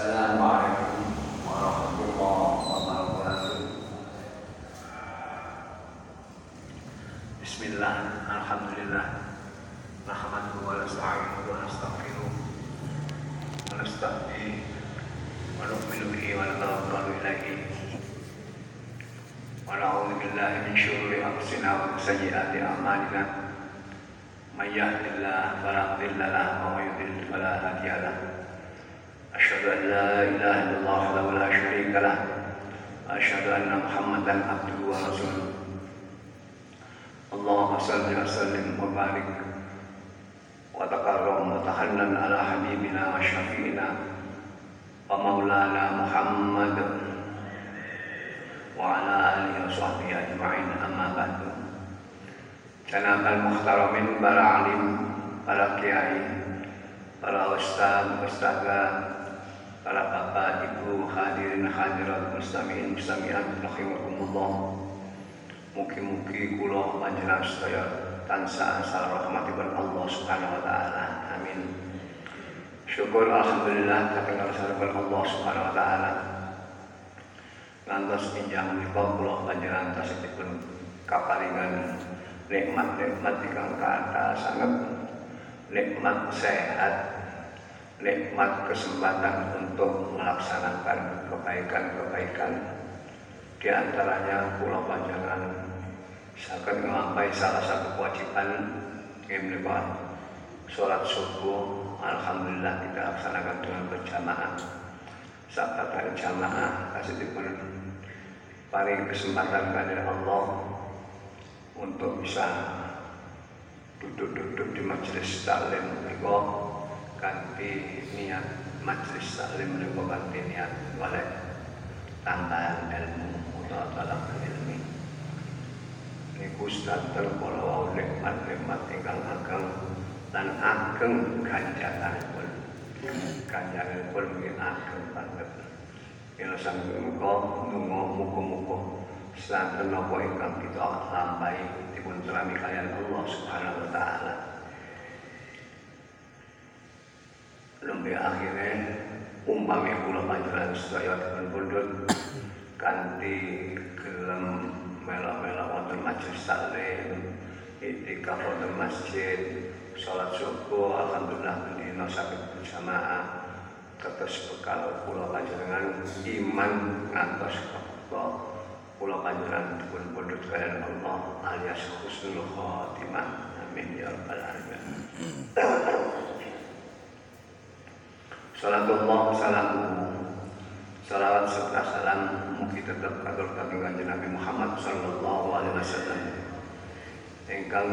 Salamat. Mugi-mugi kula panjenengan sedaya tansah asal rahmatipun Allah Subhanahu wa taala. Amin. Syukur alhamdulillah kateng rasulipun Allah Subhanahu wa taala. Ngantos injang menika kula panjenengan tasihipun kaparingan nikmat-nikmat ingkang kathah sangat nikmat sehat nikmat kesempatan untuk melaksanakan kebaikan-kebaikan di antaranya pulau panjangan akan melampaui salah satu kewajiban yang merupakan sholat subuh Alhamdulillah kita laksanakan dengan berjamaah. Saat dari jamaah kasih dipun paling kesempatan kepada Allah untuk bisa duduk-duduk di majelis taklim mereka ganti niat majelis taklim menika ganti niat oleh tambahan ilmu. Utawa dalam ilmi niku sedanten kala nikmat-nikmat ingkang ageng lan ageng ganjaranipun. Ganjaranipun nggih ageng banget. Ila sang muka nungo muka-muka sedanten napa ingkang kita lampahi dipun terami kalian Allah Subhanahu wa taala. Lembe akhirnya umpami kula panjenengan sedaya dipun pundhut kanthi gelem mela-mela wonten majelis taklim itikaf wonten masjid salat subuh alhamdulillah dina saged berjamaah tetes bekal kula panjenengan iman ngantos kepeka kula panjenengan dipun pundhut kalian Allah alias husnul khotimah amin ya rabbal alamin. Salatullah salamu Salawat serta salam Mugi tetap kadur kami kanjeng Nabi Muhammad Sallallahu alaihi wasallam. Engkang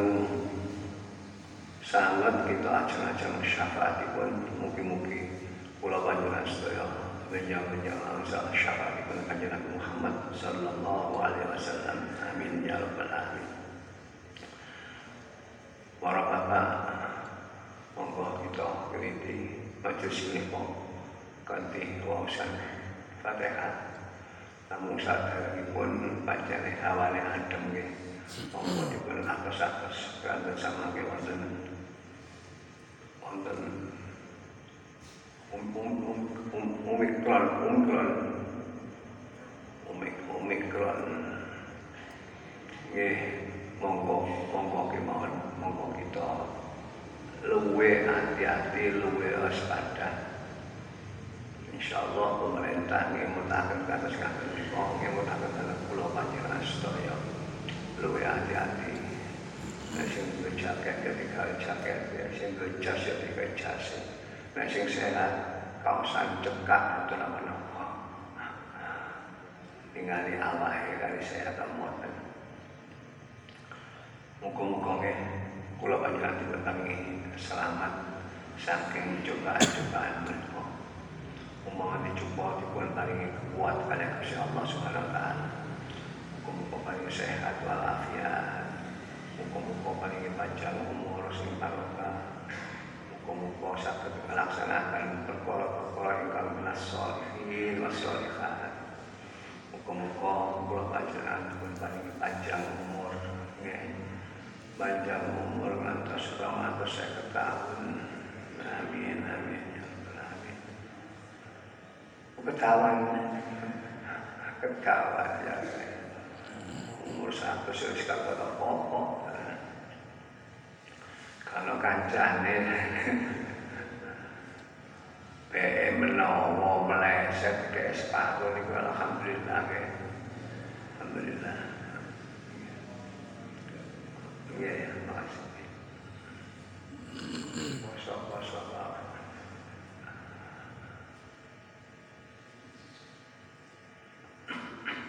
Sangat kita ajeng-ajeng syafaatipun. Mugi-mugi Kula panjenengan sedaya Menyang-menyang angsa syafaatipun kanjeng Nabi Muhammad Sallallahu alaihi wasallam. Amin ya rabbal alamin. Para bapak Monggo kita keliti majelis menika kanthi wawasan Fatihah namun saderengipun pancene hawane adem nggih. Monggo dipun atos-atos. Kanthi samangke wonten wonten um um um omikron omikron. Omik omikron. Nggih monggo monggo kemawon monggo kita luwe hati-hati, luwe waspada. Insyaallah pemerintah ngemutaken kados ngaten menika ngemutaken dalam pulau panjenengan sedaya. Luwe hati-hati. Nek sing jaket ketika jaket, ya sing jas ya ketika jas. Nek sing sehat kaosan cekak itu napa-napa. Ningali awake kali sehat amoten. Muga-muga nggih kula panjenengan diwetangi selamat saking cobaan-cobaan menika. Umpama dicoba dipun paringi kuat kalian Gusti Allah Subhanahu wa taala. Muga-muga paringi sehat walafiat. Muga-muga paringi panjang umur sing barokah. Muga-muga saged melaksanakan perkara-perkara ingkang minas sholihin was sholihat. Muga-muga kula panjenengan paringi panjang umur nggih. Panjang umur ngantos rong atus seket tahun. Amin ya ketahuan. Ketahuan ya. Umur satu sih kagak apa-apa kalau kancane PE menowo meleset ke separuh itu alhamdulillah ke alhamdulillah. Iya ya makasih. Kosong kosong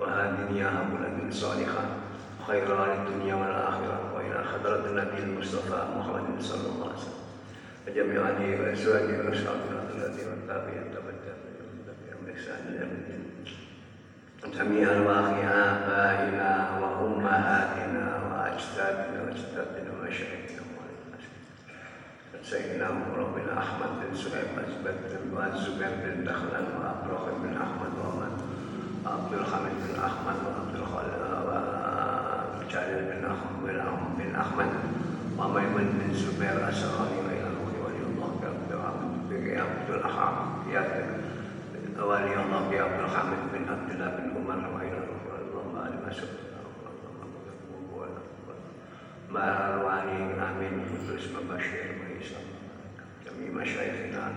وهذه نياهم لك صالحة خيرا للدنيا والآخرة. وإلى حضرة النبي المصطفى محمد صلى الله عليه وسلم. وجميع آله وأزواجه وأصحابه الذين والتابعين تبتهم بإحسان إلى يوم الدين. جميع أرواح آبائنا وأمهاتنا وأجدادنا وأجدادنا ومشايخنا سيدنا ربنا أحمد بن سهيب والزبير بن دخلان وأبرخ بن أحمد ومن عبد الحميد بن أحمد وعبد الخالق بن أحمد بن أحمد وميمون بن زبير أسراني وإلى الروح ولي الله يا عبد الأحام يا ولي الله يا عبد الحميد بن عبد الله بن عمر وإلى الروح اللهم آل مسعود مع الوالي آمين قدس مبشر وعيسى جميع مشايخنا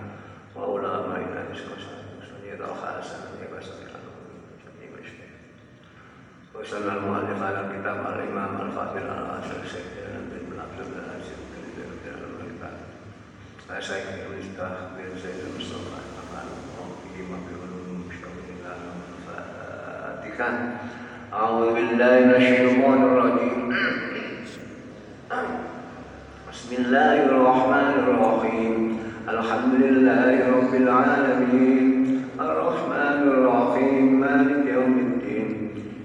وعلمائنا سيد الخاصة جميع مشايخ وصلى المؤلف على كتاب الإمام الفاضل الأصل سيدنا بن عبد العزيز شيخ المفتاح بن زيد المصطفى مقال ربه وبعلوم شؤون الله الفاتحة أعوذ بالله من الشيطان الرجيم بسم الله الرحمن الرحيم الحمد لله رب العالمين الرحمن الرحيم مالك يوم الدين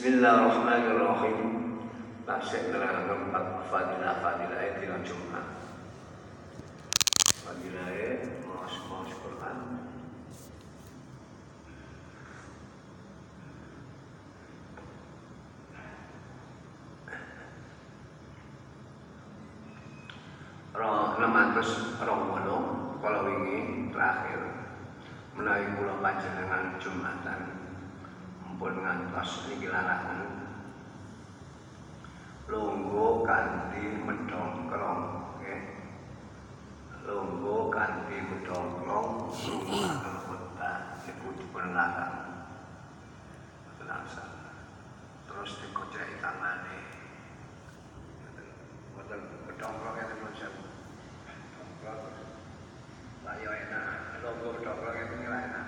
Bismillahirrahmanirrahim. Tasik nerangkan empat fadilah fadilah itu yang Jumat. Fadilah mas mas Quran. Roh 600 rong kalau ini terakhir menawi kula panjenengan Jumatan mumpun ngantos niki larangan lungguh kanthi medhongkrong nggih. Lungguh kanthi medhongkrong rumah khotbah niku dipun larang langsung terus dikocai tangane boten medhongkrong ya macam lah yo enak lungguh medhongkrong itu ngira enak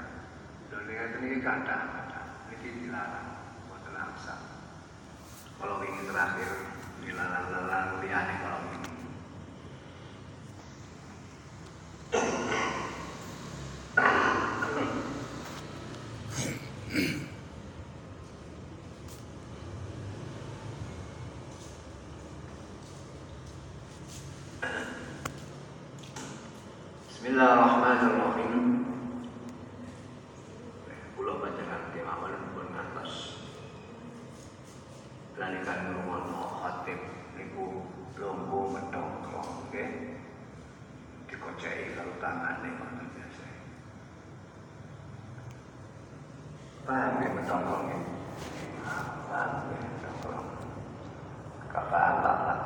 lho ning iki kathah iki dilarang boten langsung kalau ini terakhir dilarang-larang liane kalau ini Bismillahirrahmanirrahim. Kula panjenengan kemawon pun ngantos lanikan ngrungokno khatib niku lombo medhongkrong nggih. Dikoceki karo tangane ngoten biasa. Paham ya medhongkrong nggih? Paham ya medhongkrong. Kata tak tak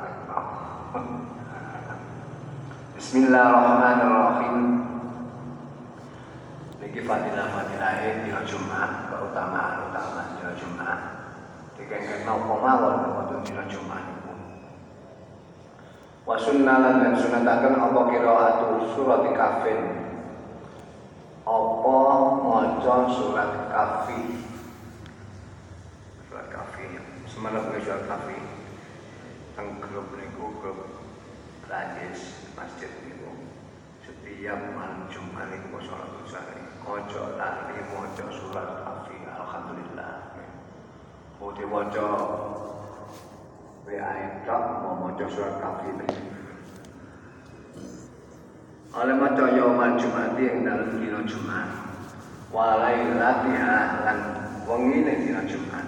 Bismillahirrahmanirrahim. Niki fadilah fadilah dina Jumat, keutamaan utama dina Jumat. Dikengken napa niku. Wa sunnalan dan sunataken apa qiraatu surat kafin. Apa maca surat kafi. Surat kafi. Semalam surat kafi. Teng grup niku grup Rajis masjid niku setiap malam Jumat niku sholat usai ojo lali mojo surat kafi alhamdulillah mau diwaca WA tok mau mojo surat kafi oleh maca yaumal Jumat yang dalam dina Jumat walai latiha lan wengine dina Jumat.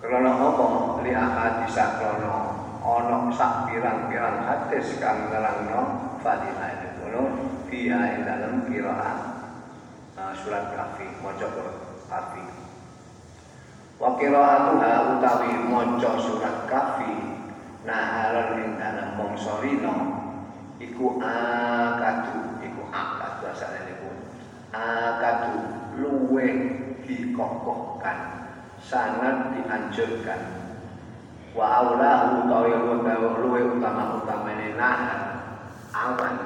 Karena apa? Li akad bisa krono ana sak pirang-pirang hadis kang nerangno fadilah itu via ing dalam qiraat uh, surat kafi maca kafi wa qiraatuha utawi maca surat kafi naharan ing dalam mangsa iku akadu iku akad bahasane niku. Akadu luwe dikokohkan sangat dianjurkan. Wa aulahu utawi luwe utama utamane nahar awan.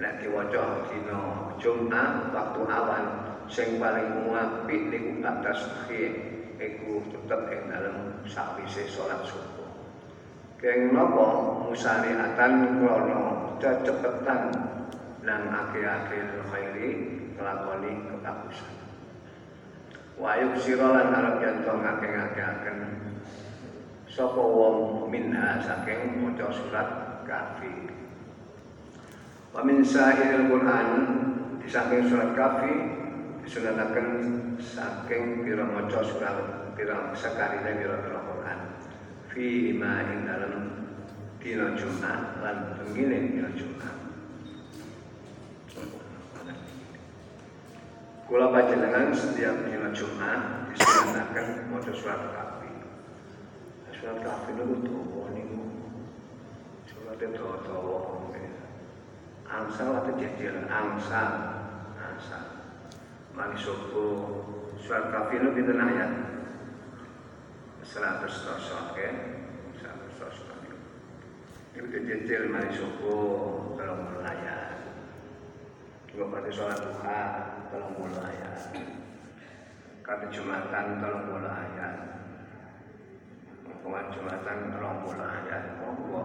Nek diwaca dina Jumat waktu awan sing paling apik niku tak tasbih iku tetep ing dalem sawise salat subuh. Keng napa musariatan krana cepetan nang akhir-akhir khairi nglakoni kebagusan. Wa yuksira lan arep jantung ngake-ngakeaken sapa wong minha saking maca surat kafi wa min sahil Quran di saking surat kafi disunataken saking pira maca surat pira sakarine pira-pira Quran. Fi ma ing dalem dina Jumat lan tengene dina Jumat. Kula panjenengan setiap dina Jumat disunataken maca surat kafi surat kafi itu dawa niku. Surat itu dawa angsal atau jejel angsal angsal mani sopo surat kafi itu pinten ayat seratus tosok ya seratus tosok itu jejel mani sopo kalau ayat juga pada sholat duha mulu ayat kata jumatan tolong mulu ayat Hukuman Jumatan tolong ayat Monggo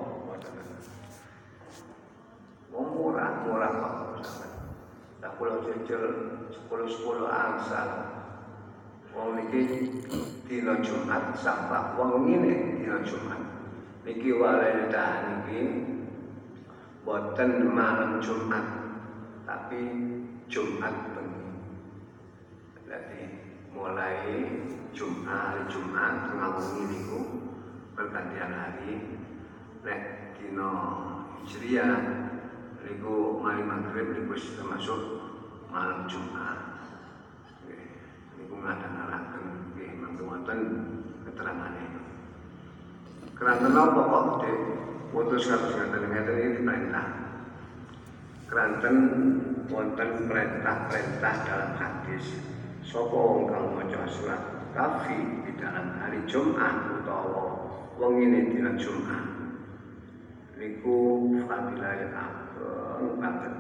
Wong murah murah kok Tak pulau jejel sepuluh sepuluh angsal Wong niki dina Jumat sampah wong ngene dina Jumat. Niki walene tahan niki boten malam Jumat tapi Jumat bengi. Berarti mulai Jumat Jumat tengah wengi niku pergantian hari nek dina Hijriah niku mari maghrib niku termasuk malam Jumat. Ini pun ada narakan nggih mangke wonten keterangane. Keranten apa kok de putus kados ngaten ngaten iki perintah. Keranten wonten perintah-perintah dalam hadis. Wong kang maca surat kafi di dalam hari Jumat utawa wengine dina Jumat. Niku fadilah banget.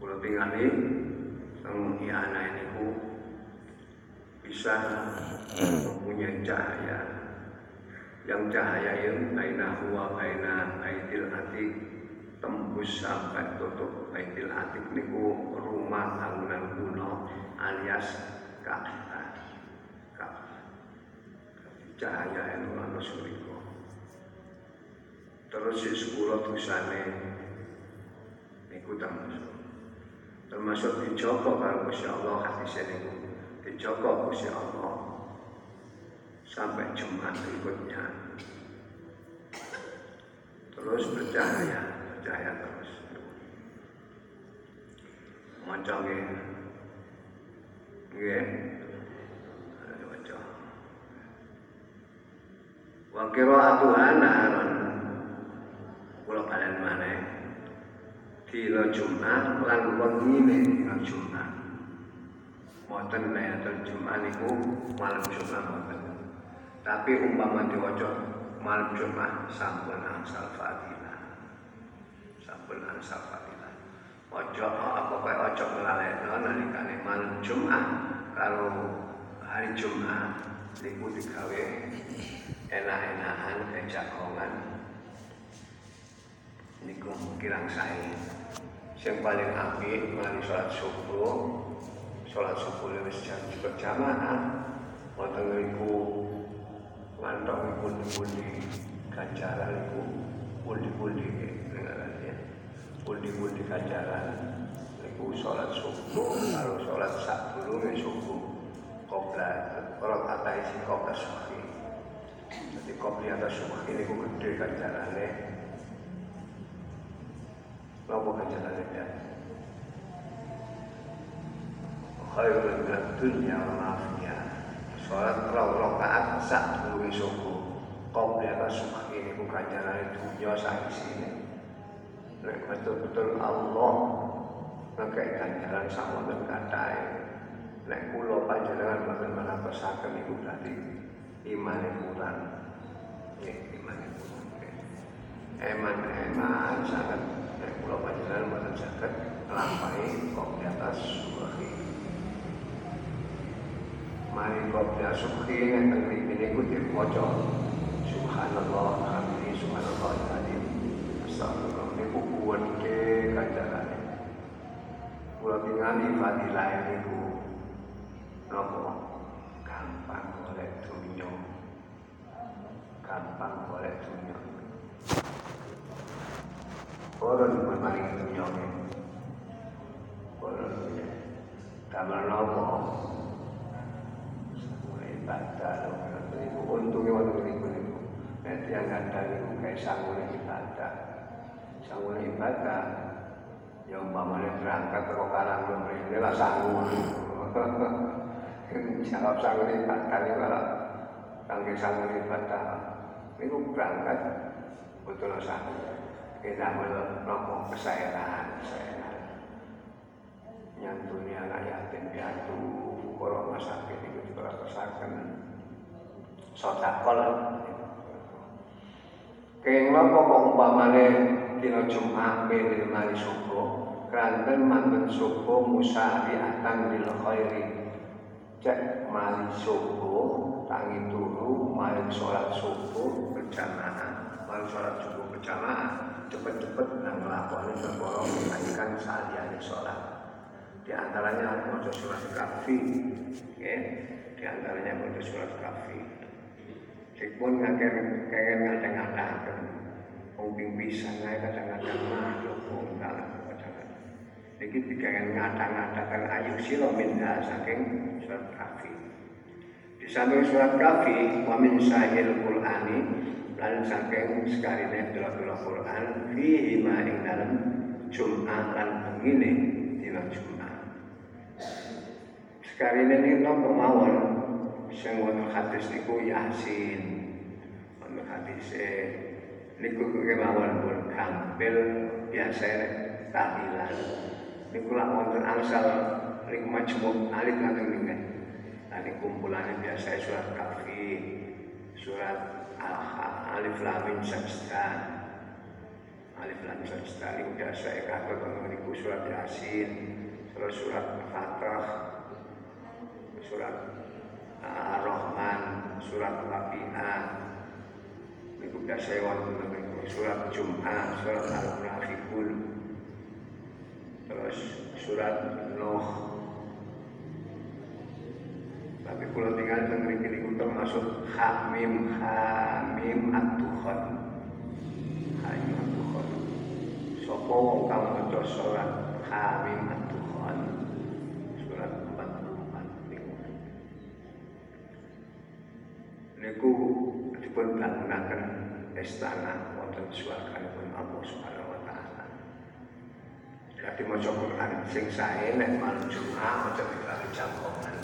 Kula tingali teng anak niku bisa mempunyai cahaya. Yang cahaya yang baina huwa baina baitil atik tembus sampai tutup baitil atik niku rumah bangunan kuno alias Ka'bah. Cahaya yang ana suriko terus si sepuluh dosane niku termasuk. Termasuk dijogo kalau Gusti Allah hadis niku. Dijogo Gusti Allah sampai Jumat berikutnya. Terus bercahaya bercahaya terus. Macam ini nggih. Ada macam wa qira'atuha naharon kula mana dina Jumat lan wengine dina Jumat Moten layatul Jumat niku malam Jumat moten tapi umpama diwaca malam Jumat sampun angsal fadilah. Sampun angsal fadilah. Ojo apa kaya ojo melalekno nalikane malam Jumat kalau hari Jumat niku digawe enak-enakan kejagongan niku kirang sae. Sing paling apik mari salat subuh, salat subuh wis jam berjamaah. Wonten niku mantong pundi-pundi. Ganjaran itu pundi-pundi. Ya pundi-pundi ganjaran itu sholat subuh. Sak dulu ya subuh kopla kata isi kopla subuh. Jadi kopla atas subuh ini ku gede ganjarannya apa ganjarannya ya. Khairul dunya wa mafiyah sholat rong rakaat sak subuh kau biasa suka ini bukan jalan dunia sak sini nek betul-betul Allah ngekei ganjaran sama dan katai nek kula panjenengan mboten manapesaken iku berarti imane kurang. Nggih imane kurang. Eman-eman sangat kula panjenengan mboten saged nglampahi kok di atas subuh mari kopya sukhi ngeten mriki niku diwaca subhanallah hamdi subhanallah azim astagfirullah niku kuwate kanjarane kula tingali fadilah niku napa gampang golek dunya gampang golek dunya Orang memaring dunya Orang damel napa ibadah niku untunge wonten niku niku nek tiyang kandhang niku kae sangune ibadah. Sangune ibadah ya umpamane berangkat karo karang mrene lah sangun jawab sangune ibadah niku kalau kangge sangune ibadah. Niku berangkat betul sangun kita melakukan kesayangan kesayangan nyantuni anak yatim piatu kalau rumah sakit itu juga rasakan. Sodakol. Keng nopo kok umpamane dina Jumat ben mari subuh. Kranten manten subuh musariatan lil khairi. Cek mari subuh tangi turu mari sholat subuh berjamaah. Mari sholat subuh berjamaah cepet-cepet nang nglakoni perkara kebaikan saliyane sholat di antaranya maca surat kafi ya di antaranya maca surat kafi Dipun ngakir kangen ngadang-ngadang. Mungkin bisa naik kadang-kadang makhluk Mungkin kadang-kadang. Ini dikangen ngadang-ngadang Ayu silo minda saking surat kafi Di samping surat kafi Wa sahil Qur'ani Lan saking sekarine bila-bila Qur'an Fihi ma ing dalam Jum'ah lan Di dina Jumat. Sekali ini nopo mawon sing hadis niku Yasin. Wonten hadis niku kemawon pun kampil biasa tahlilan. Niku lak wonten angsal niku majmuk lan ningen. Tadi kumpulannya biasa surat kafi, surat alif lam mim sajda. Alif lam mim sajda niku biasa kabeh niku surat Yasin, terus surat Fatrah, surat uh, Ar-Rahman, surat Waqi'ah, niku biasa wonten niku surat Jum'ah, surat Al-Munafiqun, terus surat Nuh. Tapi kalau tinggal tengeri niku termasuk Hamim Hamim At-Tukhan. Hamim At-Tukhan. Sopo wong kang maca surat Hamim At-Tukhan. Surat 44 niku. Niku dipun bangunaken istana wonten swarganipun Allah Subhanahu wa taala. Jadi maca Quran sing sae nek malam Jumat maca dikali jangkongan.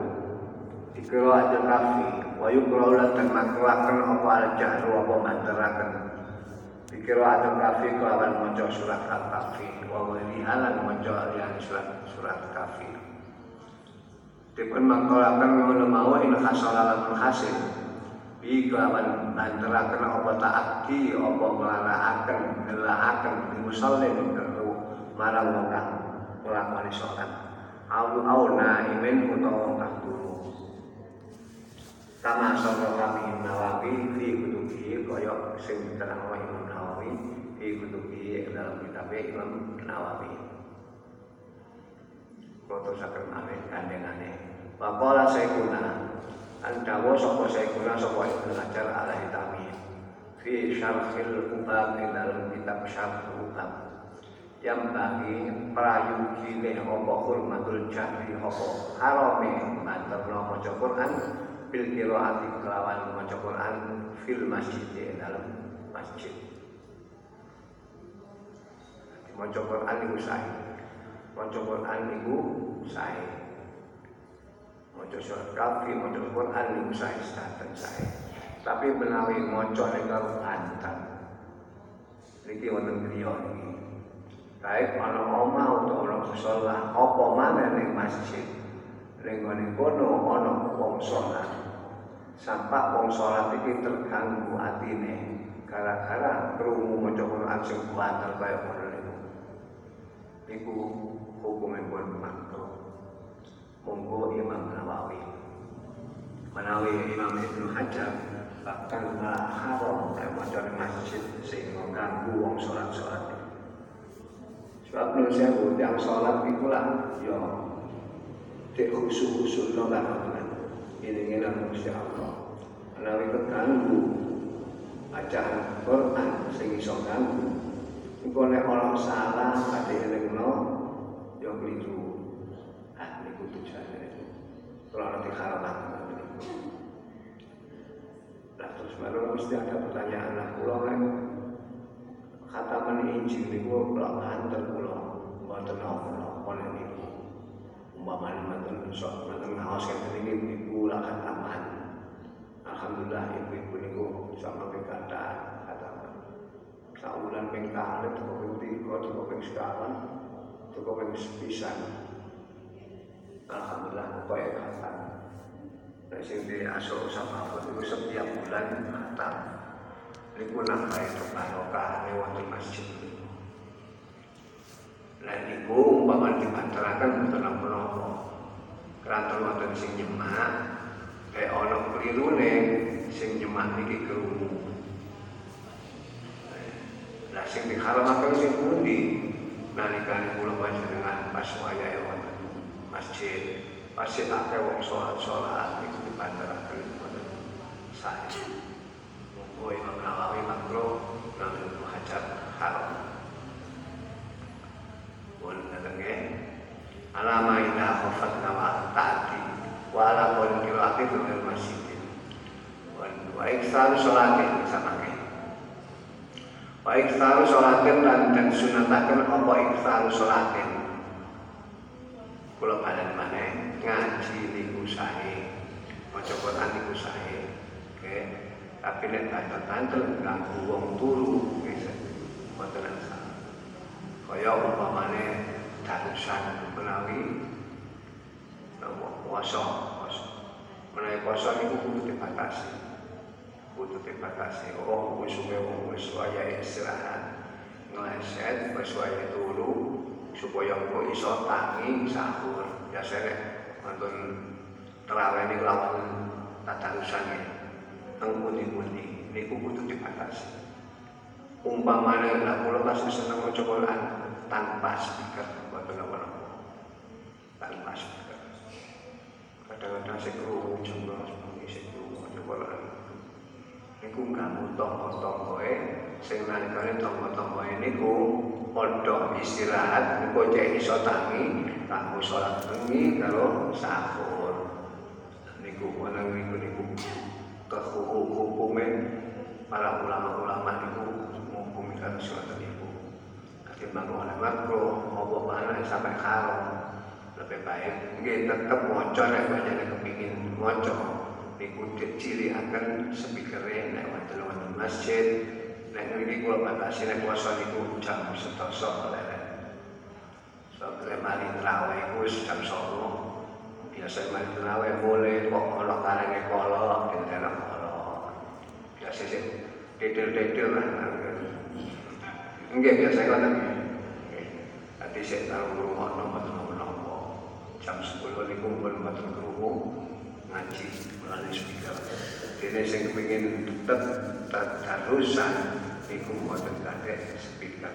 Dikira kafi. Wa yukrahu lan makruaken apa al-jahlu apa manteraken. Dikira kafi kelawan maca surat al-kafi. Wa wali halan maca liyan surat surat kafi. Dipun mangkolaken ngono mau in hasala lamun hasil. Bi kelawan manteraken apa taati apa melaraaken ngelaaken musallin marang wong kang nglakoni salat. Au au naimin utawa kang. Kama sapa kami Nawawi fi kutubi kaya sing diterangno Imam Nawawi fi kutubi dalam kitab Imam Nawawi. Koto sakit amin kandengane. Waqala sayyiduna Andawa sapa sayyiduna sapa Ibnu Hajar al-Hitami fi syarhil ubab dalam kitab syarhul ubab yang bagi prayugine apa hurmatul jahri apa harame manterno maca Quran bil qiraati kelawan maca Quran fil masjid dalam masjid. Maca Quran niku sae. Maca Quran niku sae. Maca surat kafi maca Quran niku sae sedanten sae. Tapi menawi maca ning karo antar niki wonten griya niki. Baik ana omah utawa ana musala apa maneh ning masjid? Ning kono ana wong salat sampai wong salat iki terganggu atine. Gara-gara krungu maca Quran sing kuwatir kaya ngono niku niku hukumipun makruh. Monggo Imam Nawawi. Menawi Imam Ibnu Hajar bahkan haram nek maca masjid sing mengganggu wong salat-salat Sebab saya yang sholat itu lah ya cek khusus-khusus no ini ini manusia Allah. Karena itu ganggu. Bacaan Quran sing iso ganggu. Engko nek orang salah ade elingno ya keliru. Ah niku tujuane kalau nanti harapan Nah terus baru mesti ada pertanyaan lah pulau kan. Khataman Injil niku kula antar kula mboten oleh niku. Umpamane mboten sok mboten ngaos iki lak khataman alhamdulillah ibu-ibu niku sama kata khataman saulan ping kalih cukup ping tiga cukup ping sekawan cukup ping sepisan. Alhamdulillah kaya khatam Nah, sing di sama itu setiap bulan khatam niku nambah itu barokah wonten masjid. Lah niku umpama dipanteraken mboten napa-napa. Keranten wonten sing nyemak kayak ana klirune sing nyemak niki krungu. Lah sing diharamaken sing pundi? Nalikane kula panjenengan pas wayahe wonten masjid pasti akeh wong sholat-sholat iku dipandharaken wonten sae. Monggo Imam Nawawi makro nang hajar haram. Ngetenge alama ina khafat nawa taati wa ala qawli qiraati fil masjid. Wa iksaru sholatin sama Wa iksaru sholatin lan dan sunataken apa iksaru sholatin. Kula padan maneh ngaji niku sae. Maca Quran niku sae. Oke. Tapi nek banter-banter ganggu wong turu wis salah. Kaya umpamane darusan menawi puasa, puasa. Menawi puasa niku kudu dibatasi. Kudu dibatasi. Oh, wis suwe wis waya istirahat. Ngeleset wis waya turu supaya engko iso tangi sahur. Biasane wonten terawih niku lawan tadarusan ya. Teng pundi-pundi niku kudu dibatasi. Umpamane nek kula masih seneng maca tanpa speaker. Tanpa speaker. Kadang-kadang sing krungu jembal sebagai sing krungu maca Quran. Niku ganggu tonggo-tonggoe sing nalikane tonggo-tonggoe niku padha istirahat niku cek iso tangi kanggo salat bengi karo sahur. Niku ana niku niku kehukume para ulama-ulama niku menghukumi kan suatu niku. Ketimbang oleh makro mau mana sampai haram lebih baik. Nggih tetep maca nek banyak kepingin maca niku ciri akan speakere nek wonten wonten masjid. Nek ngriki kula batasi nek puasa niku jam sedasa leren. Sampai mari terawih wis jam 09.00 biasa mari terawih boleh kok kalau karene kolok di dalam kolok biasa sih detail-detail lah. Enggak biasa kan nanti saya tahu rumah nomor jam 10 ini kumpul mboten krungu ngaji melalui speaker. Dene sing kepengin tetep tadarusan niku mboten kate speaker.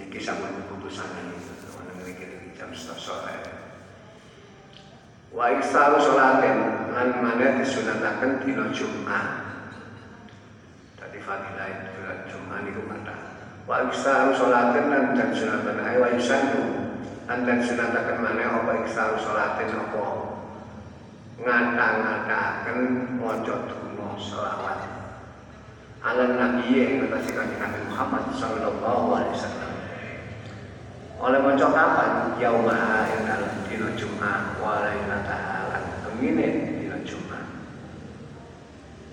Iki sama keputusan ini ngriki jam sore. Wa iksaru sholatin lan mana disunataken dina Jumat. Dadi fadilah dina Jumat niku kata wa iksaru sholatin lan dan sunatan ae wa yusannu lan dan sunataken mana apa iksaru sholatin apa? Ngata-ngataken maca donga selawat. Ala nabi yang ngatasi kanjeng Nabi Muhammad sallallahu alaihi wasallam. Oleh maca kapan? Yauma inal dina Jumat wa lailata lan kemine dina Jumat.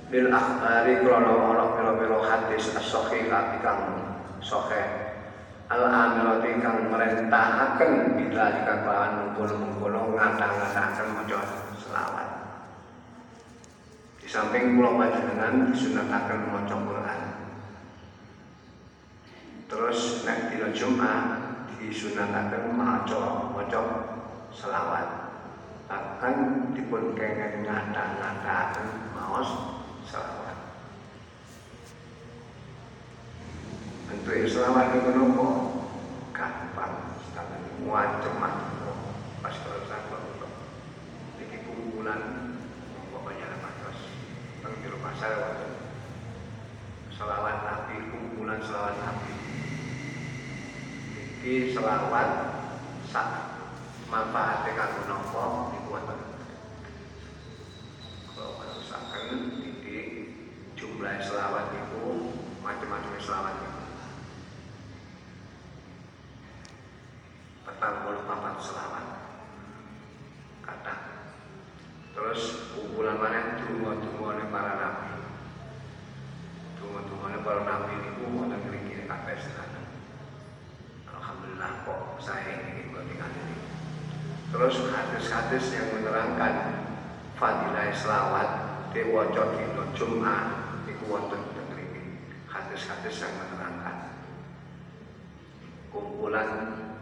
Bil akhbari krono ana pira-pira hadis as-sahihah kang sahih al amirati kang merentahaken bila dikatakan mengkono-mengkono ngata-ngataken maca selawat. Di samping kula panjenengan disunataken maca Quran. Terus nek dina Jumat disunataken maca maca selawat. Akan dipun kengen ngata-ngataken maos selawat bentuk selawat itu nopo gampang tapi macam-macam pas kalau saya ini kumpulan pokoknya terus? Teng di rumah saya selawat nabi kumpulan selawat nabi. Iki selawat sak manfaate kanggo napa niku wonten. Kalau misalkan di jumlah selawat itu macam-macam selawat itu. Petang puluh papat selawat kata. Terus kumpulan mana tunggu-tunggu para nabi. Tunggu-tunggu para nabi itu wonten ngriki kabeh sedaya. Alhamdulillah kok saya ini tinggal ini. Terus hadis-hadis yang menerangkan fadilah selawat dewa dina Jumat iku wonten mriki. Hadis-hadis yang menerangkan kumpulan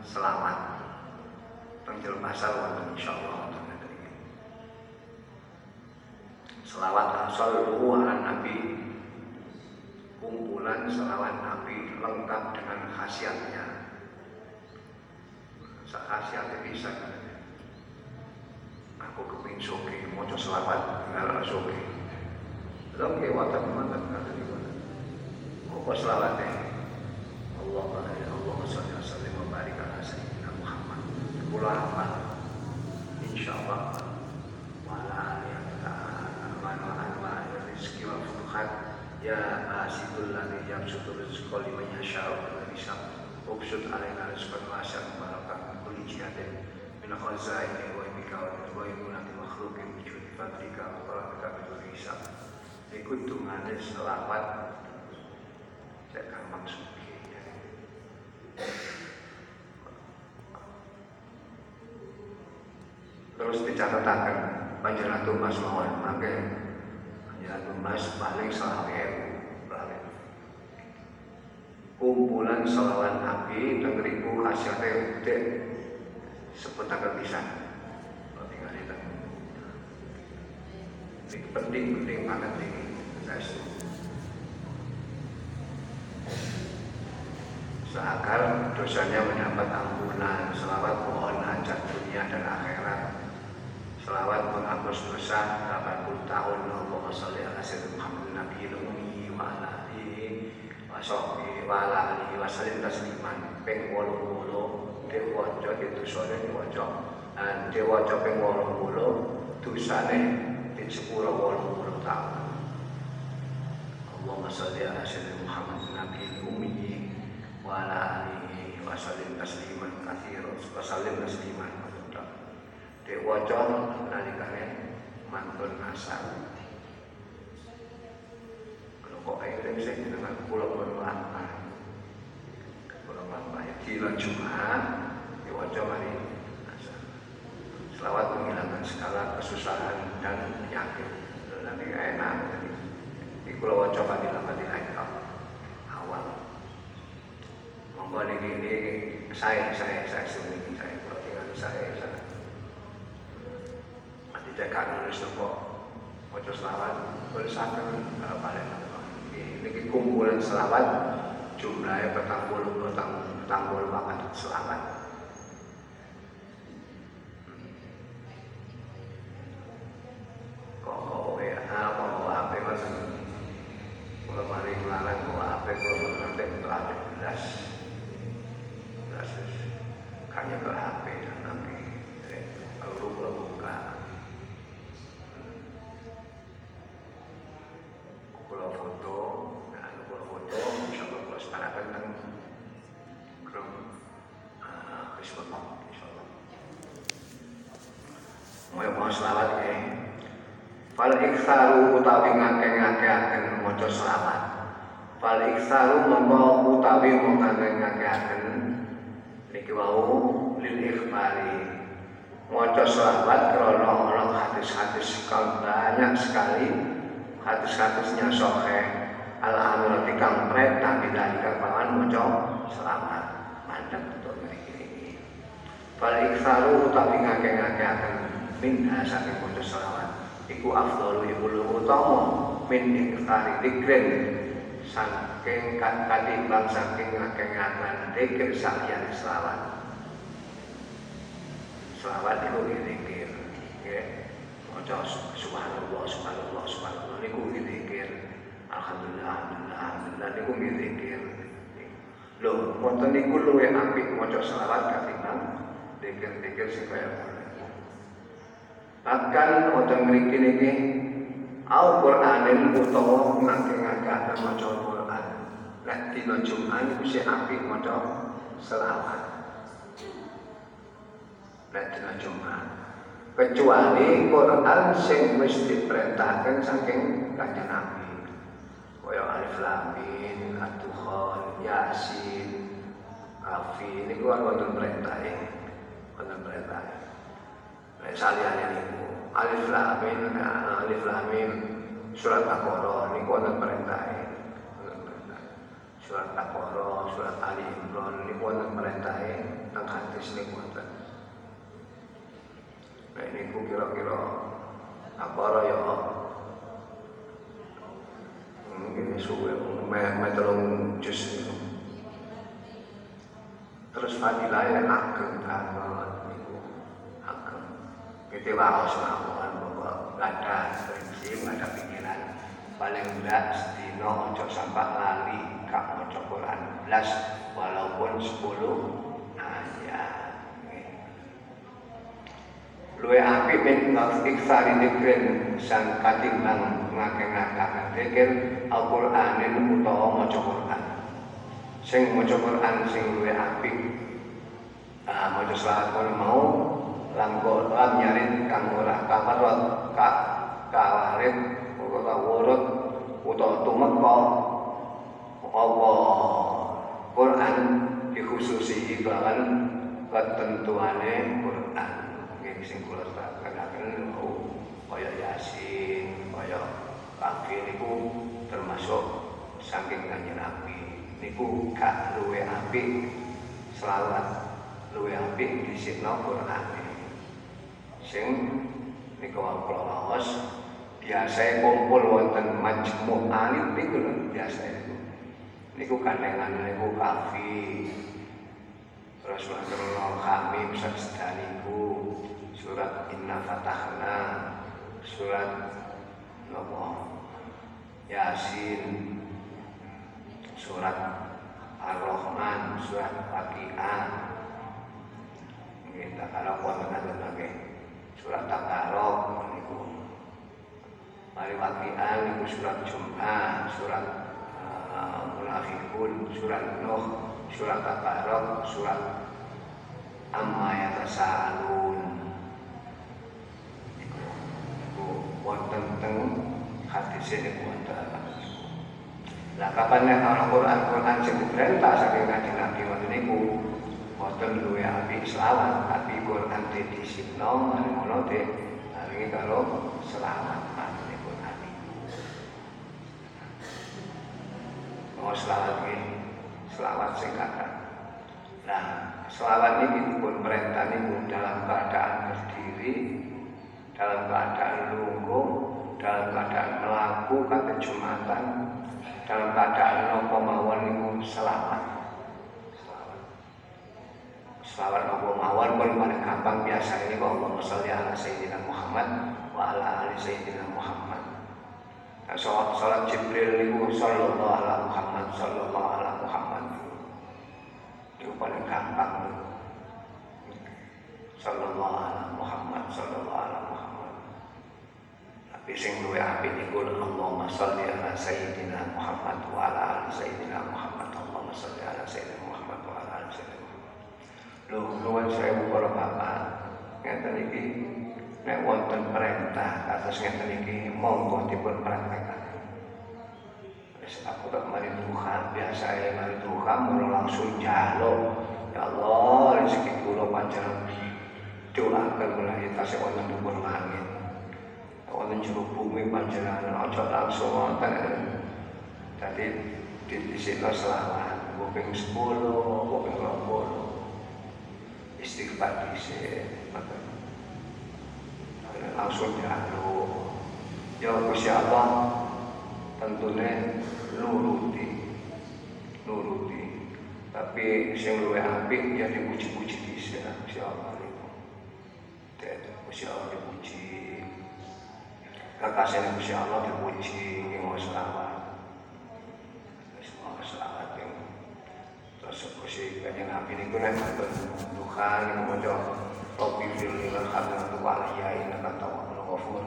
selawat penjel pasal wonten insyaallah wonten. Selawat sallu ala nabi. Kumpulan selawat nabi lengkap dengan khasiatnya. Khasiatnya bisa aku kepingin soke maca selawat ngarep soke lha ke wata mantan kata di mana kok selawat eh Allah Allah salli wa sallim wa barik ala sayyidina Muhammad kula apa insyaallah wala ya wa ala rizki wa futuhat ya asidul ladhi yamsutu rizqa liman yasha'u wa hisab ubsud alaina rizqan wa asyam barakah kulli jihadin min khazaini wa bika wa imunati makhlukin wujud fadlika wa barakah bidul hisab ikut tungane selawat. Cek maksud terus dicatatakan panjenengan mas mawon mangke. Panjenengan mas paling selawe kumpulan selawat nabi dan ribu hasilnya udah seputakan bisa kalau tinggal itu ini penting penting banget ini guys. Seakan dosanya mendapat ampunan selawat mohon hajat dunia dan akhirat selawat menghapus dosa 80 tahun Allahumma sholli ala sayyidina Muhammad Nabi Umi wa ala alihi wa sahbihi wa ala alihi wa sallim tasliman. Ping 80 dewaja itu sore dewaja dan dewaja ping 80 dosane di sepuro 80 tahun. Allahumma sholli ala sayyidina Muhammad Nabi Umi wa ala alihi wa sallim tasliman katsiran wa sallim tasliman Dewaja nalikane mantun asal kalau kok eling sing dengan kula berlapan kula berlapan dina Jumat dewaja mari asal selawat menghilangkan segala kesusahan dan penyakit nanti enak jadi kula waca fadilah itu awal monggo ini saya saya saya sendiri saya tinggal saya saya nulis nopo maca selawat bersama balik ini kumpulan selawat jumlahnya petang puluh petang petang puluh banget selawat. Kok kok ya? Apa kok apa mas? Kalau mari melarang kok apa kalau nanti untuk ada belas belas kayaknya ke HP nanti kalau lu buka kalau foto, nah kalau foto, insya Allah kalau setarakan kan krum Kristus insya Allah. Mau mau selawat ya. Fal utawi ngake-ngake akan moco selawat. Fal iksaru membawa utawi ngake-ngake akan. Niki wau lil ikhbari. Moco selawat krono ono hadis-hadis kang banyak sekali. Hadis-hadisnya sohe al amir kang bila kang paman moco selamat mandek betul ini fal iksaru utawi ngake-ngake akan. Min saking moco selawat iku afdalu iku utama min iktari dikren saking katimbang saking ngake-ngaken dikir sakyan selawat. Selawat itu dikir ya maca subhanallah subhanallah subhanallah niku zikir alhamdulillah alhamdulillah alhamdulillah niku zikir lho wonten niku luwih apik maca selawat katimbang zikir-zikir sing kaya bahkan wonten mriki niki Al-Qur'anil utawa ngake-ngake maca Al-Qur'an nek dina Jumat niku sing apik maca selawat. Nek dina Jumat. Kecuali Quran sing wis diperintahkan saking kanjeng Nabi. Kaya Alif Lam Mim At-Dukhan Yasin Kafi ini kan wonten perintah wonten perintah saliyane niku Alif Lam Mim Alif Lam surat Al-Baqarah niku wonten perintah ya? Surat Al-Baqarah surat Ali Imran niku wonten perintah ya? Teng hadis niku wonten Nah ini ku kira-kira apa ya? Mungkin suwe meh telung jus terus fadilah ya ageng kita waos mawon pokok ada prinsip ada pikiran. Paling enggak setino ojo sampai lali kak ojo Quran belas walaupun sepuluh ayat luwe apik min iksari dikrin sang katimbang ngake-ngakakan dikir Al-Qur'anin utawa maca Qur'an sing maca Quran sing luwe apik ah maca selawat mau langko lam nyarit kang ora kamarot ka kawarit utawa wurut utawa tumeka. Apa Quran dikhususi kelawan ketentuane Quran. Nggih sing kula terangkan kaya Yasin kaya Kafi niku termasuk saking kanjeng Nabi. Niku gak luwe apik selawat luwe apik disikno Quran sing niku kula waos biasa kumpul wonten majmu alit niku lho biasa. Niku niku kandengan niku kafi terus wonten khamim sedaniku surat inna fatahna surat napa Yasin surat Ar-Rahman, surat Waqi'ah. Kita kalau kuat dengan lagi surat Takarok niku. Mari Waqi'ah niku surat Jum'ah, surat uh, Munafikun, surat Nuh, surat Takarok, surat Amma Yatasa'alun. Niku, niku wonten teng hadis ini wonten Nah, kapan nek ana Quran-Quran sing diperintah saking Kanjeng Nabi ngoten niku boten luwe apik selawat, tapi Quran didisiplino mari ngono de naringi karo selawat patene Quran. Mau selawat iki selawat sing kata. Nah, selawat ini pun perintah niku dalam keadaan berdiri, dalam keadaan lungguh, dalam keadaan melakukan kejumatan, dalam keadaan nopo mawon. Selamat. Selamat nopo mawon pun paling gampang biasa ini kok Allahumma sholli ala sayyidina Muhammad wa ala ali sayyidina Muhammad. Nah, sholat, sholat Jibril niku sallallahu ala Muhammad sallallahu ala Muhammad. Itu paling gampang. Sallallahu ala Muhammad sallallahu ala Muhammad. Tapi sing luwe apik niku Allahumma sholli ala sayyidina Muhammad wa ala ali sayyidina Muhammad. Allahumma sholli ala sayyidina Muhammad wa ala ali sayyidina Muhammad. Nuwun sewu para bapak. Ngeten iki nek wonten perintah atas ngeten iki monggo dipun praktekkan. Wis aku tak mari Tuhan, biasa ya mari Tuhan langsung jaluk. Ya Allah, rezeki kula panjenengan doakan mulai langit. Jero bumi panjenengan aja langsung wonten. Dadi disikno selawat, kuping 10, kuping 20. Istighfar dhisik, maka langsung jaluk. Ya Gusti Allah, tentunya nuruti, nuruti. Tapi sing luwe apik ya dipuji-puji dhisik Gusti Allah niku. Gusti Allah dipuji. Kekasihane Gusti Allah dipuji ing selawat ing terus Gusti kanjeng Nabi niku nek Tuhan niku maca Rabbi firli wal hamdatu alaiya innaka tawwabul ghafur.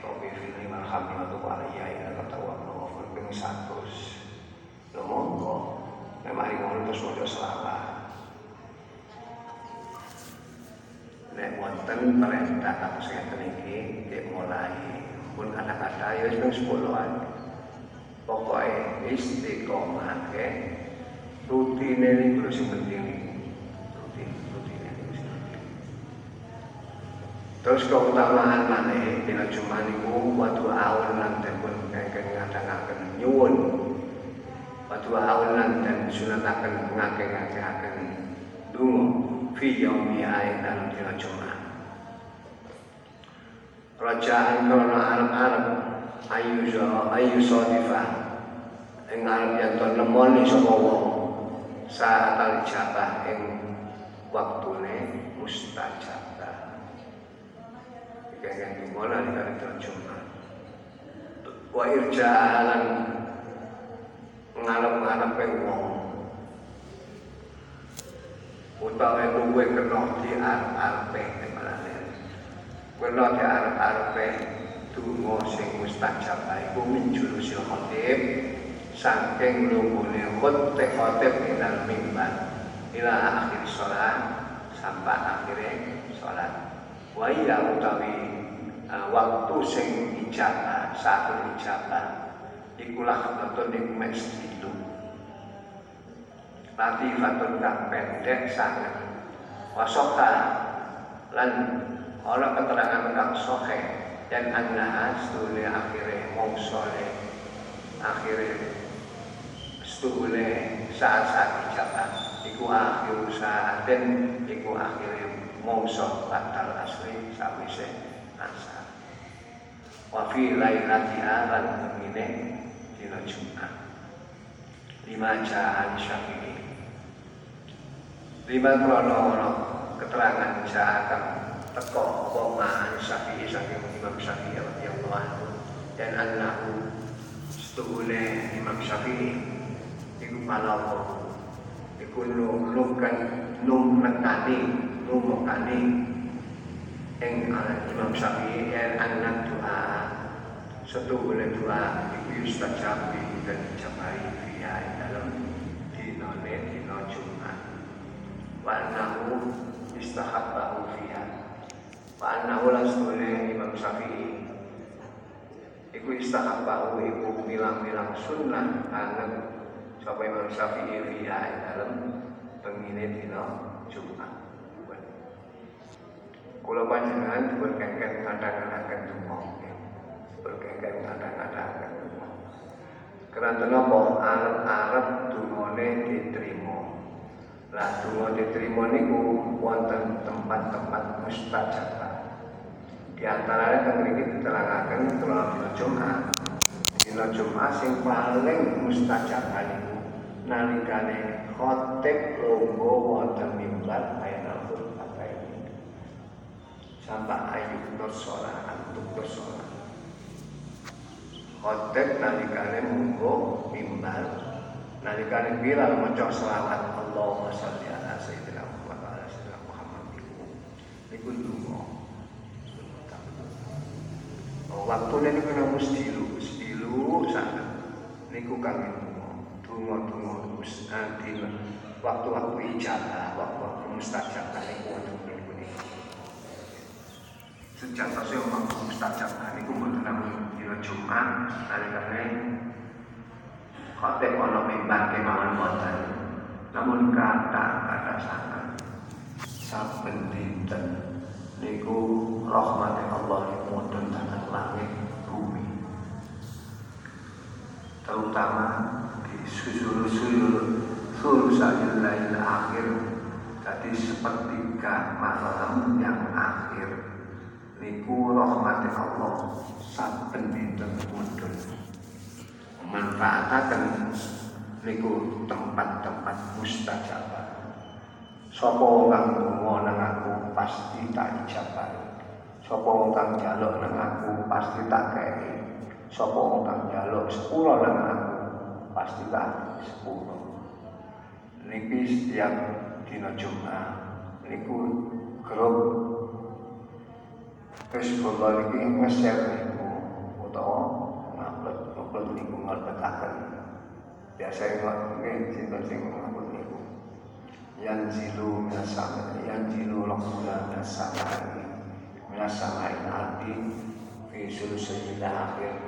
Rabbi firli wal hamdatu alaiya innaka tawwabul ghafur ping 100. Lho monggo mari ngono terus maca selawat. Nek wonten perintah kados ngeten iki dimulai pun kata-kata ya ping 10-an. Pokoke istiqomah ke rutine niku sing penting rutin rutine niku penting. Terus keutamaan maneh dina Jumat niku waktu awal lan pun kengken ngadangaken nyuwun. Waktu awal lan dan sunataken ngake-ngakeaken donga fi yaumi dalam dina Jumat. Rajaan krono arep-arep ayu so ayu sodifah ing arep yen to nemoni sapa wong saat al jabah ing waktune mustajabah. Dungo nalikane dina Jumat wa irja'alan ngarep-ngarepe wong. Utawa luwe kena di arep-arepe temalane kena di arep-arepe donga sing mustajab iku min julusil khatib saking lumbune khotib khotib minal mimbar. Ila akhir sholat sampai akhirnya sholat. Wa iya utawi uh, waktu sing ijabah saat ijabah ikulah nonton ing mes itu latifatun kang pendek sangat. Wasoka lan ana keterangan kang sohe dan annaha akhirnya mau soleh stule saat-saat ijabah iku akhir saaten iku akhir mongso batal asli sawise asar. Wa fi lailatiha lan ngene dina Jumat. Lima jahan syafi'i lima krono keterangan jahat teko apa ma'an syafi'i saking Imam Syafi'i radhiyallahu anhu. Dan annahu setule Imam Syafi'i iku malawa iku nungkan nung nekani numokani ing Imam Syafi'i yang anak doa satu boleh doa iku yustajab dan dicapai via dalam dinone dino Jumat. Wa annahu istahabbahu fiha. Wa annahu lasdule Imam Syafi'i. Iku istahabbahu iku milang-milang sunnah anak sapa Imam Syafi'i fiha dalam pengine dina Jumat. Kula panjenengan dipun kengken kadang-kadang donga. Berkengken kadang-kadang donga. Karena napa arep-arep dungane diterima. Lah donga diterima niku wonten tempat-tempat mustajab. Di antaranya kan mriki diterangaken kula dina Jumat. Dina Jumat sing paling mustajab niku nalikane khotib longgo wonten mimbar khutbah ini sampai ayat bersolat antuk bersolat khotib nalikane munggo mimbar. Nalikane bilal maca selawat Allahumma sholli ala sayyidina Muhammad wa ala sayyidina Muhammad. Niku niku donga waktu niku namus dilu dilu sangat. Niku donga-donga nanti waktu-waktu ijabah, waktu-waktu mustajab niku wonten niku niku. Sejatosé waktu mustajab niku mboten namung dina Jumat nalikane khotib ana mimbar kemawon wonten. Namun kata-kata sangat saben dinten niku rahmate Allah niku wonten tanah langit bumi. Terutama susul-susul sulusanil lail akhir jadi sepertiga malam yang akhir niku rahmati Allah saben dinten mudun memanfaatkan niku tempat-tempat mustajabah wong kang donga nang aku pasti tak ijabah wong kang njaluk nang aku pasti tak kei. Wong kang njaluk sepuro nang aku pasti tak sepuluh. Niki setiap dina Jumat niku grup kula niki nge-share niku utawa ngupload ngupload niku nglebetaken biasa nggih sinten sing ngupload niku. Yang zilu minasama yang zilu rabbuna minasama minasama ardi fi sulusil akhir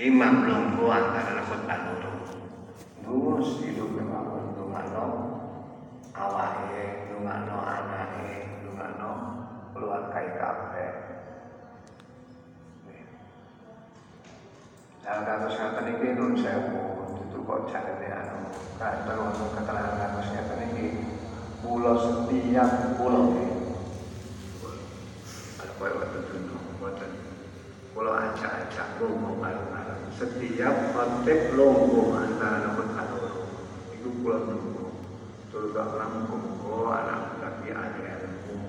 imam lungguh antara khutbah loro ngurus hidup ngawon dungakno awake dungakno anake keluar keluarga kafe. Dalam kasus kata ini nun sewu itu kok caranya anu. Kata untuk keterangan kasus kata ini pulau setiap pulau. Kalau kau waktu itu buatan pulau acak-acak rumah kalau setiap khotib lunga antara iku kula nunggu terus gak langsung anak lagi ada ilmu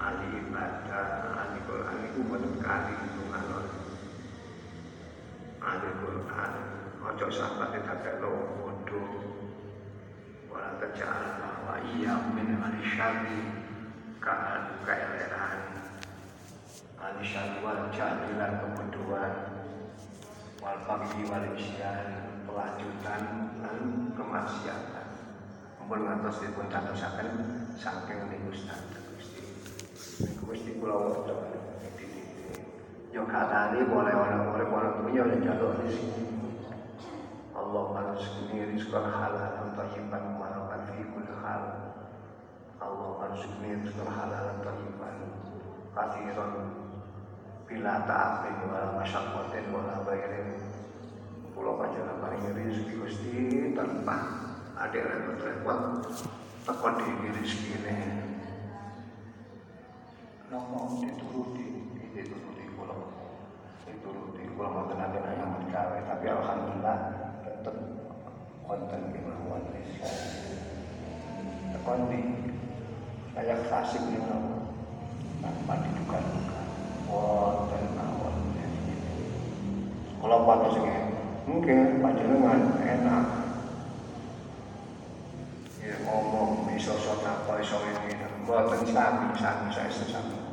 ahli ibadah ahli Quran. Itu betul kali itu ngalor ahli Quran. Ojo sampai tidak kelo bodoh. Wala tajal bahwa iya min ahli syari kaan keeleran ahli syari wal kebodohan wal pagi wal isyan pelanjutan dan kemaksiatan Ampun ngantos dipun cantosaken saking niku Ustaz Gusti. Niku Gusti kula wonten Yo katane boleh orang orang orang punya yang jalur di sini. Allah marzukni rizqan halalan thayyiban mubarakan fi kulli hal. Allah marzukni rizqan halalan thayyiban kathiran bila ta'atin wala masyaqqatin wala bairin. Kula panjenengan paring rezeki Gusti tanpa ada repot-repot tekon di rezeki ini. Ngomong dituruti dituruti kula dituruti kula mboten ate yang gawe tapi alhamdulillah tetep konten kemauan rezeki tekon di kayak klasik ini tanpa diduga-duga wonten nawon kalau pantas sing mungkin panjenengan enak. Ya ngomong iso sok apa iso ini mboten sami sami saya sesama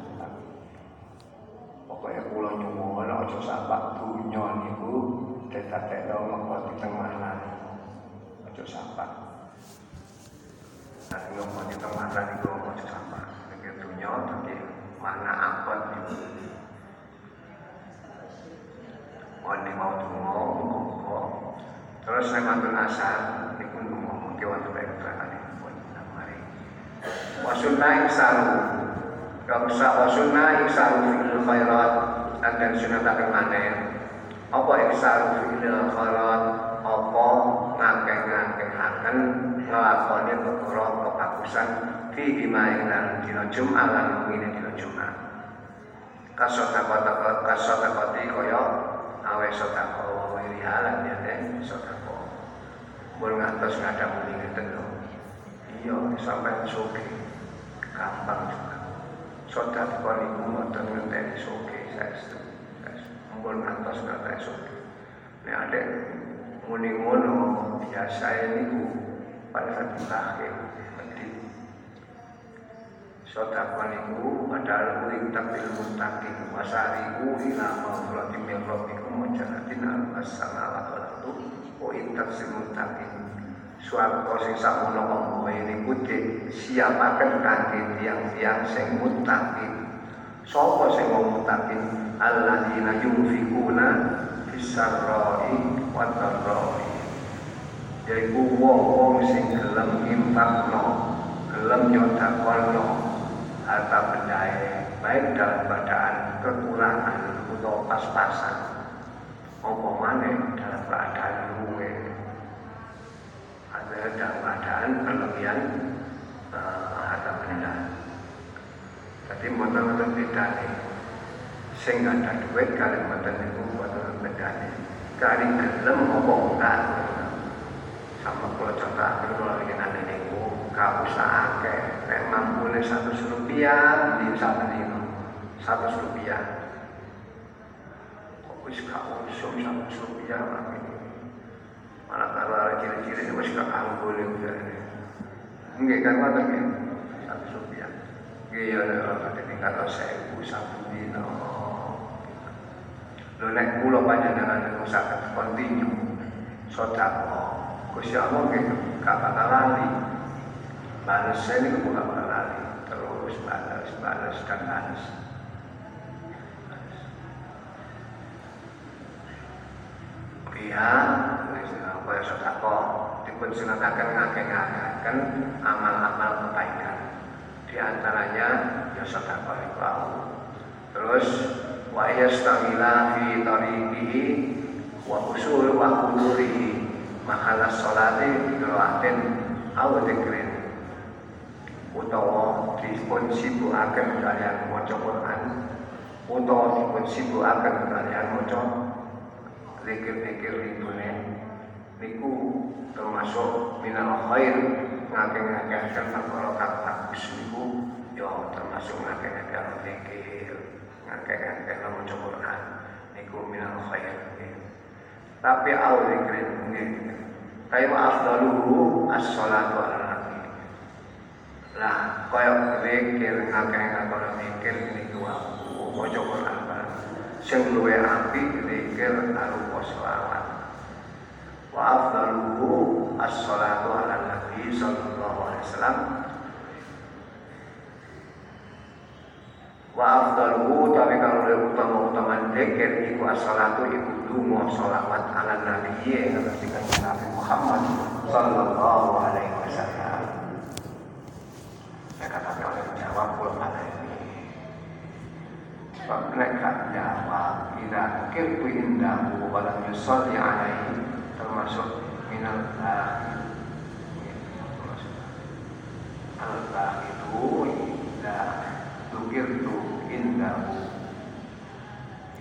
saya mantul asal, niku ngomong ke waktu baik wasunna iksaru gak usah wasunna iksaru fi'il khairat dan sunatakan maneh apa iksaru fi'il khairat apa ngakeh-ngakehaken ngelakoni perkara kebagusan fi bima ing dalam dina Jumat lan ngene dina Jumat kasota kota kasota koti kaya awe lan sotako mun ngantos ngadang ngeten lho. Iya sampai soge. Gampang juga. Sodat kon iku ngoten ngenteni soge saestu ampun ngantos kata soge. Nek ada muni ngono biasa niku pada saat terakhir mesti sodat kon iku padahal kuwi takbil mustaqim wasariku ila mawlati min rabbikum janatin al-samawati wa intasil mustaqim suatu sing samono monggo ini kucing siapakan kanthi tiang-tiang sing mutakin sapa sing mau mutakin alladzina yunfikuna fisarroi wa dharroi yaiku wong-wong sing gelem infakno gelem nyodakono harta bendaya baik dalam keadaan kekurangan atau pas-pasan. Apa maneh dalam keadaan luwe ada dalam keadaan berlebihan uh, harta benda. Jadi mboten beda nih. Sing ada duit kali mboten niku mboten beda nih. Kali gelem apa enggak. Sama kalau contoh aku kalau lagi nanti niku gak usah akeh. Nek mampune satu rupiah di satu lima satu rupiah. Kok wis gak usum satu rupiah malah kalau ciri-ciri masih anggur ya misalnya enggak kan mana ya satu rupiah iya ada orang ada tingkat atau sewu satu dino lo naik pulau banyak dengan usaha kontinu sodako Gusti Allah gitu gak bakal lali. Saya ini gak bakal lali. Terus balas balas dan pihak supaya sodako dipun sunatakan ngake-ngakekan amal-amal kebaikan. Di antaranya ya sodako itu terus wa yastamila fi tariqihi wa usul wa kuduri mahala sholati dikelaatin au dikrin utawa dipun sibukaken kalian maca Quran utawa dipun sibukaken kalian maca zikir-zikir ridune niku termasuk minal khair ngakeh-ngakehaken perkara bagus niku ya termasuk ngakeh-ngakehaken zikir ngakeh-ngakehaken maca Quran niku minal khair. Tapi au zikrin nggih kaya afdaluhu as-shalatu ala nabi. Lah kaya zikir ngakeh-ngakehaken zikir niku maca Quran sing luwe apik zikir arupa selawat. Wa afdaluhu as-salatu ala nabi sallallahu alaihi wasallam. Wa afdaluhu tapi kalau lebih utama-utama zikir iku as-salatu iku dungo salawat ala nabi atas Nabi Muhammad sallallahu alaihi wasallam. Saya katakan oleh jawab pun ini sebab mereka jawab Ila kirtu indahu Walam yusalli alaihi Termasuk minal Termasuk Al itu Ila tukirtu indahu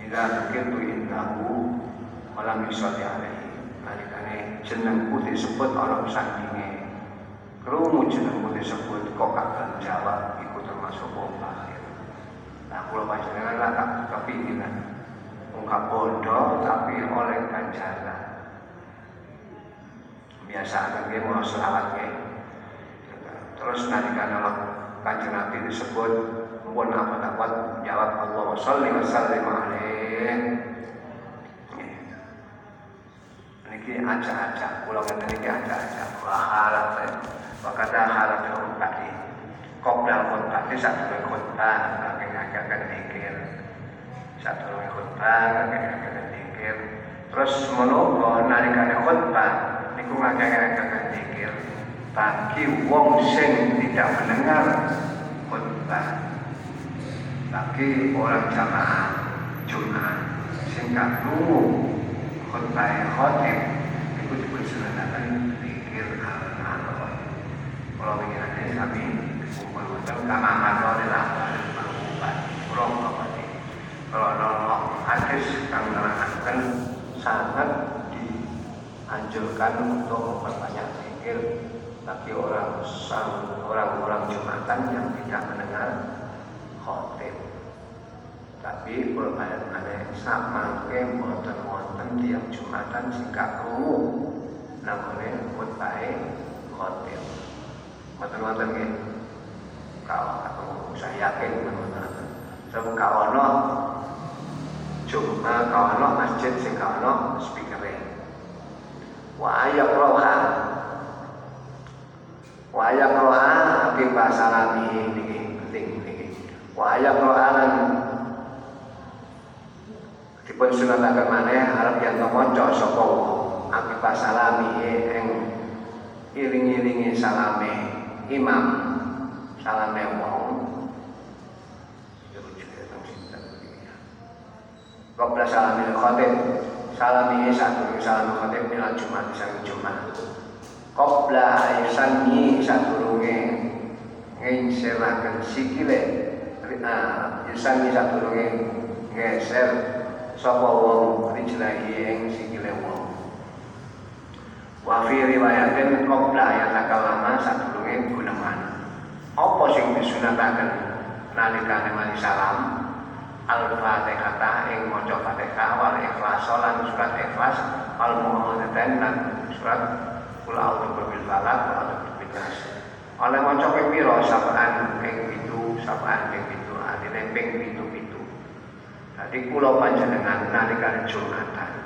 Ila tukirtu indahu Walam yusalli alaihi Nalikane jenengku disebut orang sandinge Kerumu jenengku disebut Kok akan jawab Iku termasuk wong Nah, kalau panjenengan lah tak kepinginan ungkap bodoh tapi oleh ganjaran. Biasa kan dia mau selawat ya. Terus nanti Allah kanjeng Nabi disebut pun apa dapat jawab Allah salli wa sallim alaih. Niki aja-aja, pulau kan niki aja-aja. Wah halat saya. Wakata halat tadi. Kopdal itu satu khutbah, ngagak-ngagak dikir. Satu khutbah, ngagak-ngagak dikir. Terus menunggu nalikane khutbah, niku ngagak-ngagak dikir. Bagi wong sing tidak mendengar khutbah, bagi orang jamaah Jumat sing gak khutbah khotib, niku disebut sunatan dikir al-Allah. Kalau ingin ada kami kumpul betul kama matore kurang apa kalau nolok hadis kang menerangkan sangat dianjurkan untuk memperbanyak zikir bagi orang orang-orang jumatan yang tidak mendengar khotib. Tapi kalau ada sama ke wonten wonten tiap jumatan singkat krungu namanya khutbah khotib. Nggih. Kalau aku saya yakin Sebab kawono cuma kawono masjid sing kawono speakere. Wa ayat roha. Wa ayat roha api basalami niki penting niki. Wa ayat roha lan dipun sunataken maneh arep yen maca sapa wong api basalami ing iring-iringi salame imam salame wong Qabla salami khotib Salami satu salami khotib Mila Jumat sang Jumat. Qabla isani sadurunge Nginsirakan sikile. Isani sadurunge Ngeser Sapa wong Rijlahi ing sikile wong. Wa fi ayat lama sadurunge guneman. Apa sing disunataken nalikane mari salam? Al-Fatihah ing maca Fatihah wal ikhlas lan surat ikhlas al muawwidzatain lan surat Qul a'udzu birabbil falaq wa a'udzu birabbin. Oleh maca ping pira sapaan ping 7, sapaan ping 7, artine ping 7-7. Dadi kula panjenengan nalikane Jumatan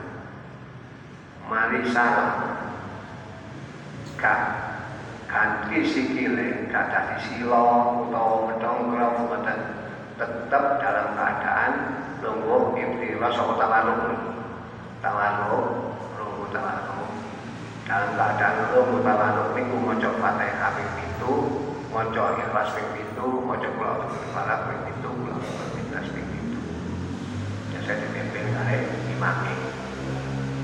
mari salam gak ganti sikile kata silo utawa medongkrong mboten tetap dalam keadaan lungguh iftira sapa tawarruk tawarruk lungguh tawarruk dalam keadaan lungguh tawarruk niku maca Fatihah ping 7 maca Ikhlas ping 7 maca Qul a'udzu falaq ping 7 Qul a'udzu birabbin nas ping 7 ya saya dipimpin oleh imam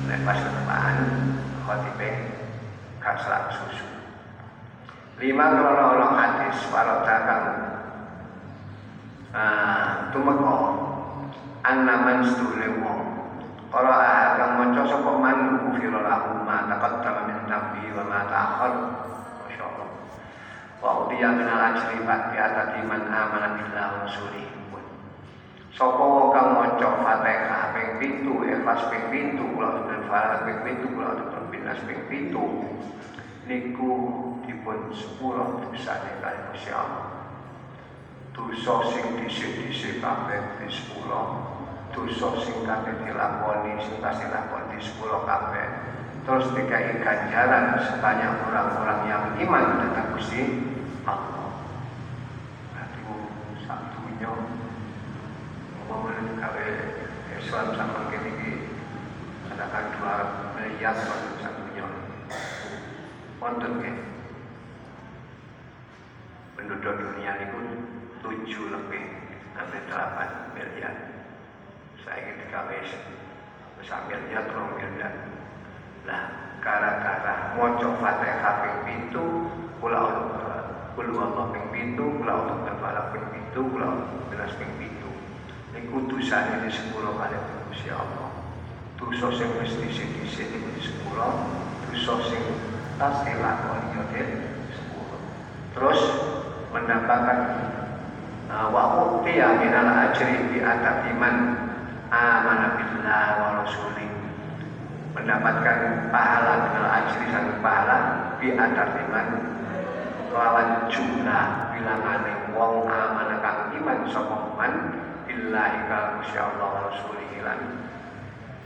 dan pas ketepaan khotibe gak selak susu. Lima krono ono hadis warota ah tumeka annaman sedule wong Qara kang maca sapa man ufira lahu ma taqaddama min dhanbi wa ma ta'akhkhar. Masyaallah. Wa udiya min al-ajri bi atati man amana billahi wa rasulihi. Sapa wong kang maca Fatihah ping 7, Ikhlas ping 7, kula dan Falaq ping 7, kula dan Binas ping 7 niku dipun sepuro dosane kali Gusti Allah. Dosa sing dhisik-dhisik kabeh di sepuro dosa sing kabeh dilakoni sing pasti lakoni sepuluh kabeh. Terus dikai ganjaran sebanyak orang-orang yang iman datang Gusti Allah. Berarti satunya ngomongin kawe Islam sama kini adakan dua miliar untuk satunya wonten ya penduduk dunia ini pun tujuh lebih sampai delapan miliar saya ketika wis sambil lihat rong miliar lah gara-gara moco fatihah ping pintu kula kula Allah ping pintu kula Allah berbalak ping pintu kula Allah ping pintu niku dosane di sepuluh kali Gusti Allah. Dosa sing wis dhisik-dhisik di sepuluh dosa sing tas dilakoni yo sepuluh terus mendapatkan wa utiya minal ajri bi iman. Amana billah wa rasuli. Mendapatkan pahala minal ajri satu pahala bi iman. Lawan jumlah bilangane wong amanah kang iman sapa man billahi ka Gusti Allah wa rasulihi lan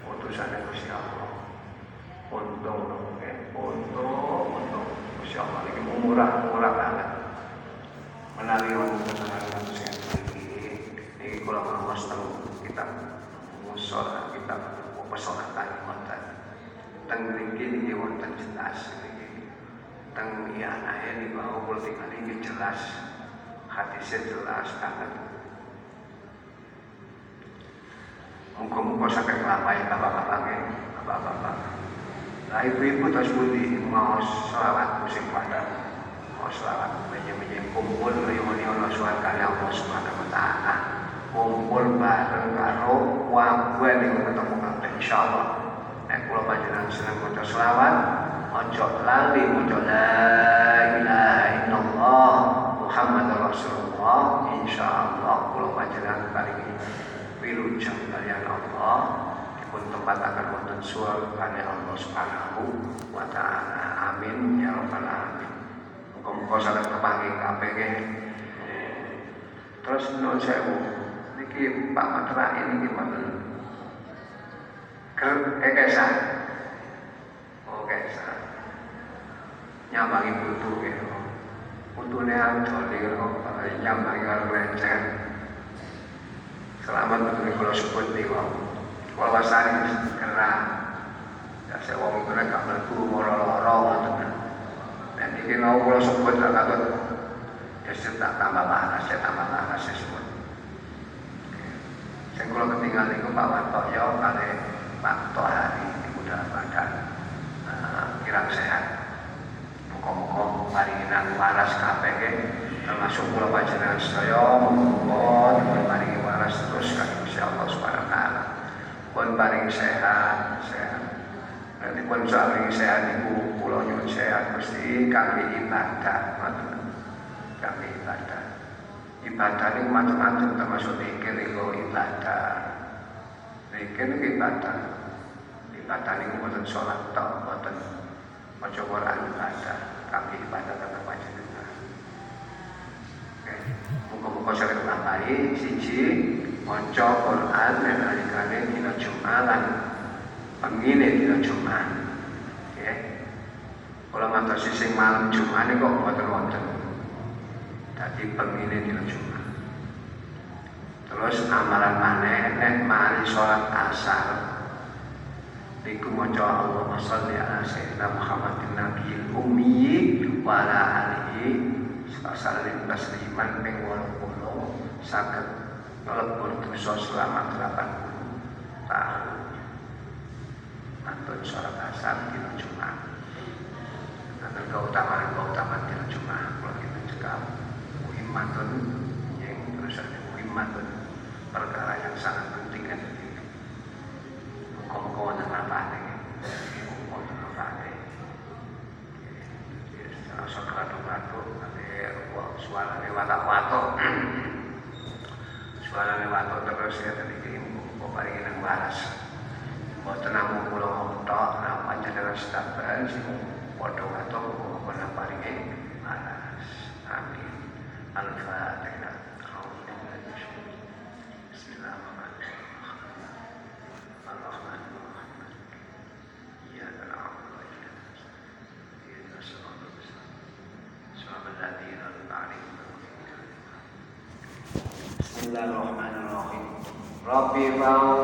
utusan Gusti Allah. Untung dong untung untung. Gusti Allah murah murah banget melalui wanita saya ini ini kalau mau tahu kita musola kita pesona tadi wonten. Teng mriki niki wonten jelas niki. Teng iyanae niku kula tinggal ini jelas. Hadisnya jelas banget. Muka-muka sampai kelapai bapak-bapak bapak-bapak. Nah ibu-ibu terus budi mau selawat musim pada selawat menye-menye kumpul reuni Allah suarga Allah subhanahu wa ta'ala. Kumpul bareng karo wabuan yang ketemu kabeh insyaallah. Nek kula panjenengan seneng maca selawat ojo lali maca la ilaha illallah Muhammad Rasulullah insyaallah kula panjenengan paringi wilujeng kalian Allah. Dipun tempataken wonten surga Allah Subhanahu wa taala. Amin. Ya rabbal alamin muga-muga saged kepanggih kabeh terus nun sewu niki Pak Matra ini gimana? Ker eh kesa. Oh kesa. Nyambangi butuh gitu. Butuhnya joli kok nyambangi kalau lenceng. Selamat betul kalau sebut nih kok. Kalau kena. Ya saya wong kena gak mlebu. Dan iki mau kalau sebut gak katut. Ya tak tambah panas, ya tambah panas ya sebut. Sing kula ketinggal niku Pak Wartoyo kali Pak Tohari niku dalam badan uh, kirang sehat. Muga-muga paringinan waras kabeh termasuk kula panjenengan sedaya muga-muga dipun paringi waras terus kali Gusti Allah taala. Pun paring sehat, sehat. Nanti pun paring sehat niku kula nyuwun sehat Gusti kangge ibadah, kangge ibadah. Ibadah ini macam-macam termasuk zikir itu ibadah. Zikir itu ibadah. Ibadah ini bukan sholat tak bukan maca Quran ibadah. Kami ibadah tetap panjenengan oke. Muka-muka sering nambahi siji maca Quran dan alikane dina Jumat pengine dina Jumat. oke kalau ngantar sing malam Jumat ini kok buatan wonten. Tadi pemilih di Jumat. Terus amalan mana nek mari sholat asar Niku maca Allah sholli ala sayyidina Muhammadin Nabi Umi wa ala alihi sallim tasliman ping 80 saged nglebur dosa selama 80 tahun. Mantun sholat asar di Jumat keutamaan keutamaan di Jumat kalau kita cekap muhimmatun yang tulisannya muhimmatun perkara yang sangat penting kan. Jadi hukum-hukum dan apa nih hukum dan apa nih ya, secara sekelatu kelatu nanti suara lewat wato suara lewat terus ya be found.